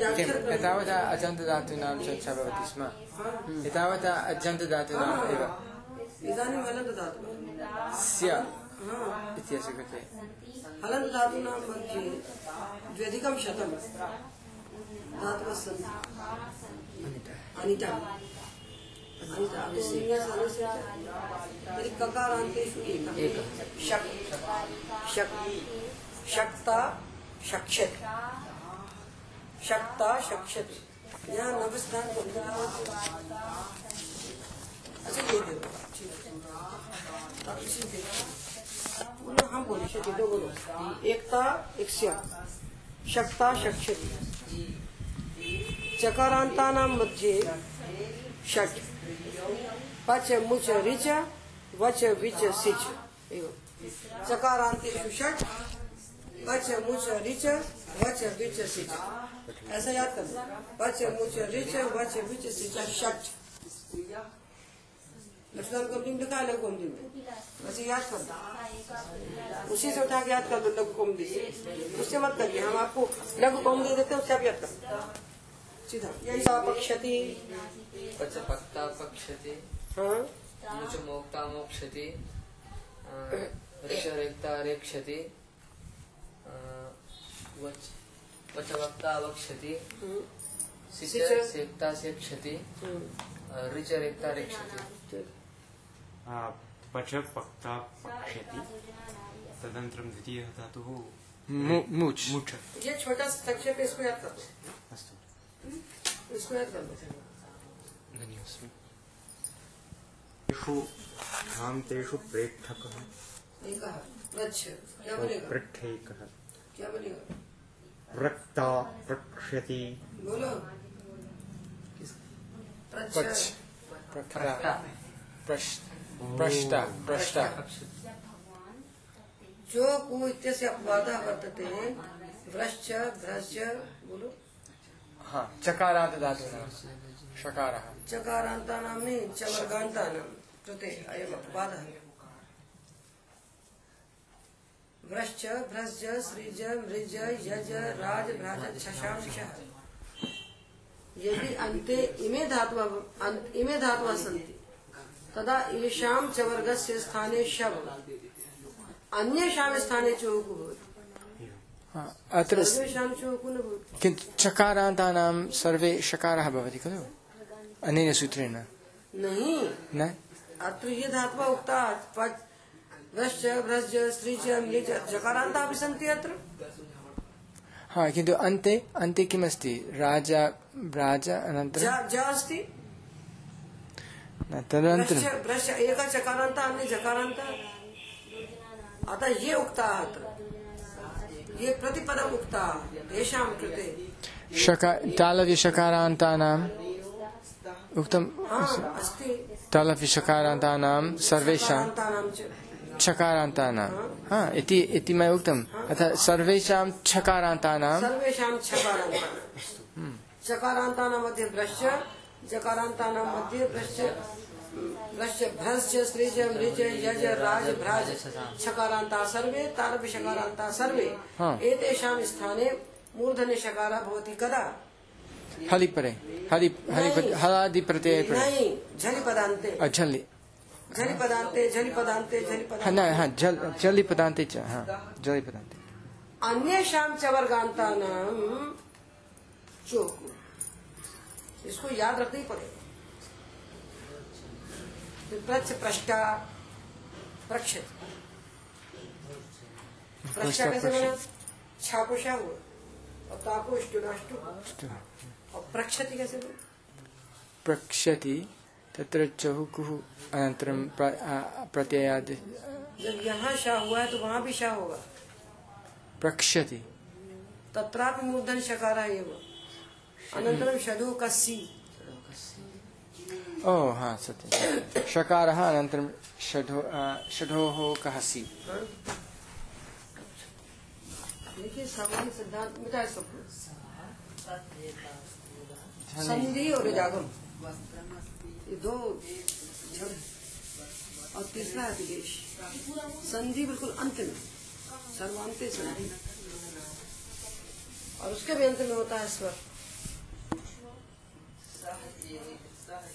किम् एतावता अजन्तधातूनां चर्चा भवति स्म। एतावता अजन्तधातूनाम् एव। इदानीं स्य इत्यस्य कृते। हलन्त मध्ये द्व्यधिकं शतं धातवः सन्ति अनिता। अनिता तर्हि ककारान्तेषु एकः। शक् शक् शक्ता शक्षति शक्ता शक्षति यहाँ नवस्थान को अच्छा ये दे दो हम बोले शक्ति, दो बोलो। एकता, एक शक्ता शक्षति चकारांतानां मध्ये षट्। पच, मुच ऋच वच, विच, सिच। एवं। चकारांतेषु षट्। पच मुच ऋच वच विच सिच ऐसा याद कर लो पच मुच ऋच वच विच सिच लक्ष्मण कौमदी में लिखा है लघु में वैसे याद कर उसी से उठा के याद कर दो लघु कौमदी से उससे मत करिए हम आपको लघु कौमदी देते हैं उससे आप याद कर सीधा यही सा पक्षति पचपक्ता पक्षति हाँ मुच मोक्ता मोक्षति ऋषरेक्ता रेक्षति वच पचवक्ता वक्षति हम्म, सिच सिच। सेक्ता हम्म, रेक्षति ठीक। पच पक्ता पक्ष्यति तदनन्तरं द्वितीयः धातुः मु- मूच् ये छोटा सा संक्षेप है, इसको याद कर दो। अस्तु। इसको याद कर दो। धन्योऽस्मि। तेषु धान्तेषु प्रेक्षकः। एक। क्या बोलेगा रक्ता प्रक्ष्यति बोलो प्रष्टा प्रष्टा जो कु इत्यस्य अपवादः वर्तते व्रश्च भ्रश्च बोलो। हा चकारान्तधातूनां षकारः चकारान्तानां नि च वर्गान्तानां कृते अयम् अपवादः। व्रश्च भ्रश्च सृज मृज यज राज भ्राज छशांशः। यदि अन्ते इमे धातवः अन्त- इमे धातवः सन्ति। तदा येषां च वर्गस्य स्थाने शव। अन्येषां स्थाने चोकु भवति। अत्र न भवति। किन्तु चकारान्तानां सर्वे षकारः भवति खलु? अनेन सूत्रेण। नहीं। न? अत्र ये धातवः उक्ताः पच भ्रश्च भ्रश्च स्त्रीच म्लिच जकारान्ताः अपि सन्ति अत्र। हा किन्तु अन्ते अन्ते किमस्ति? राजा राजा अनन्तरं? ज ज अस्ति। न, तदनन्तरं भ्रश्च भ्रश्च एकः चकारान्तः अन्य जकारान्तः। अतः ये उक्ताः अत्र। ये प्रतिपदम् उक्ताः तेषां कृते। शका हा अस्ति। सर्वेषां च। छकारान्तानां। हा इति इति मया उक्तम्। अतः सर्वेषां छकारान्तानां। सर्वेषां चकारान्तानां चकारान्तानां मध्ये भ्रश्च जकारान्तानां मध्ये भ्रश्च भ्रश्च भ्रश्च स्त्रीज मृज यज राज भ्राज छकारान्ताः सर्वे तारभिषकारान्ताः सर्वे। एतेषां स्थाने मूर्धन्य शकारः भवति कदा? हलिपरे हलि हलिपद हलादिप्रत्यये परे नहीं झलिपदान्ते अझलि झलिपदान्ते झलिपदान्ते हा, झलिपदान्ते न हा जल जलिपदान्ते च हा च वर्गान्तानां चोकु। इसको याद रखना ही पड़ेगा। प्रच्छ प्रष्टा प्रक्षत प्रष्टा कैसे बना? हुआ। और ताको इष्टुनाष्टु और प्रक्षति कैसे बना प्रक्षति तत्र चहुकुः अनन्तरं आ- प्रत्ययादि। जब यहाँ शाह हुआ है तो वहाँ भी शाह होगा। प्रक्षति तत्रापि मूर्धन शकारा एव। अनन्तरं शधु कस्सी ओ हा सत्यं। षकारः अनन्तरं षढो आ, षढोः कः सि देखिए सामान्य सिद्धांत मिटा सब संधि और जागम ये दो और तीसरा है संधि बिल्कुल अंत में। सर्वांत संधि। और उसके भी अंत में होता है स्वर।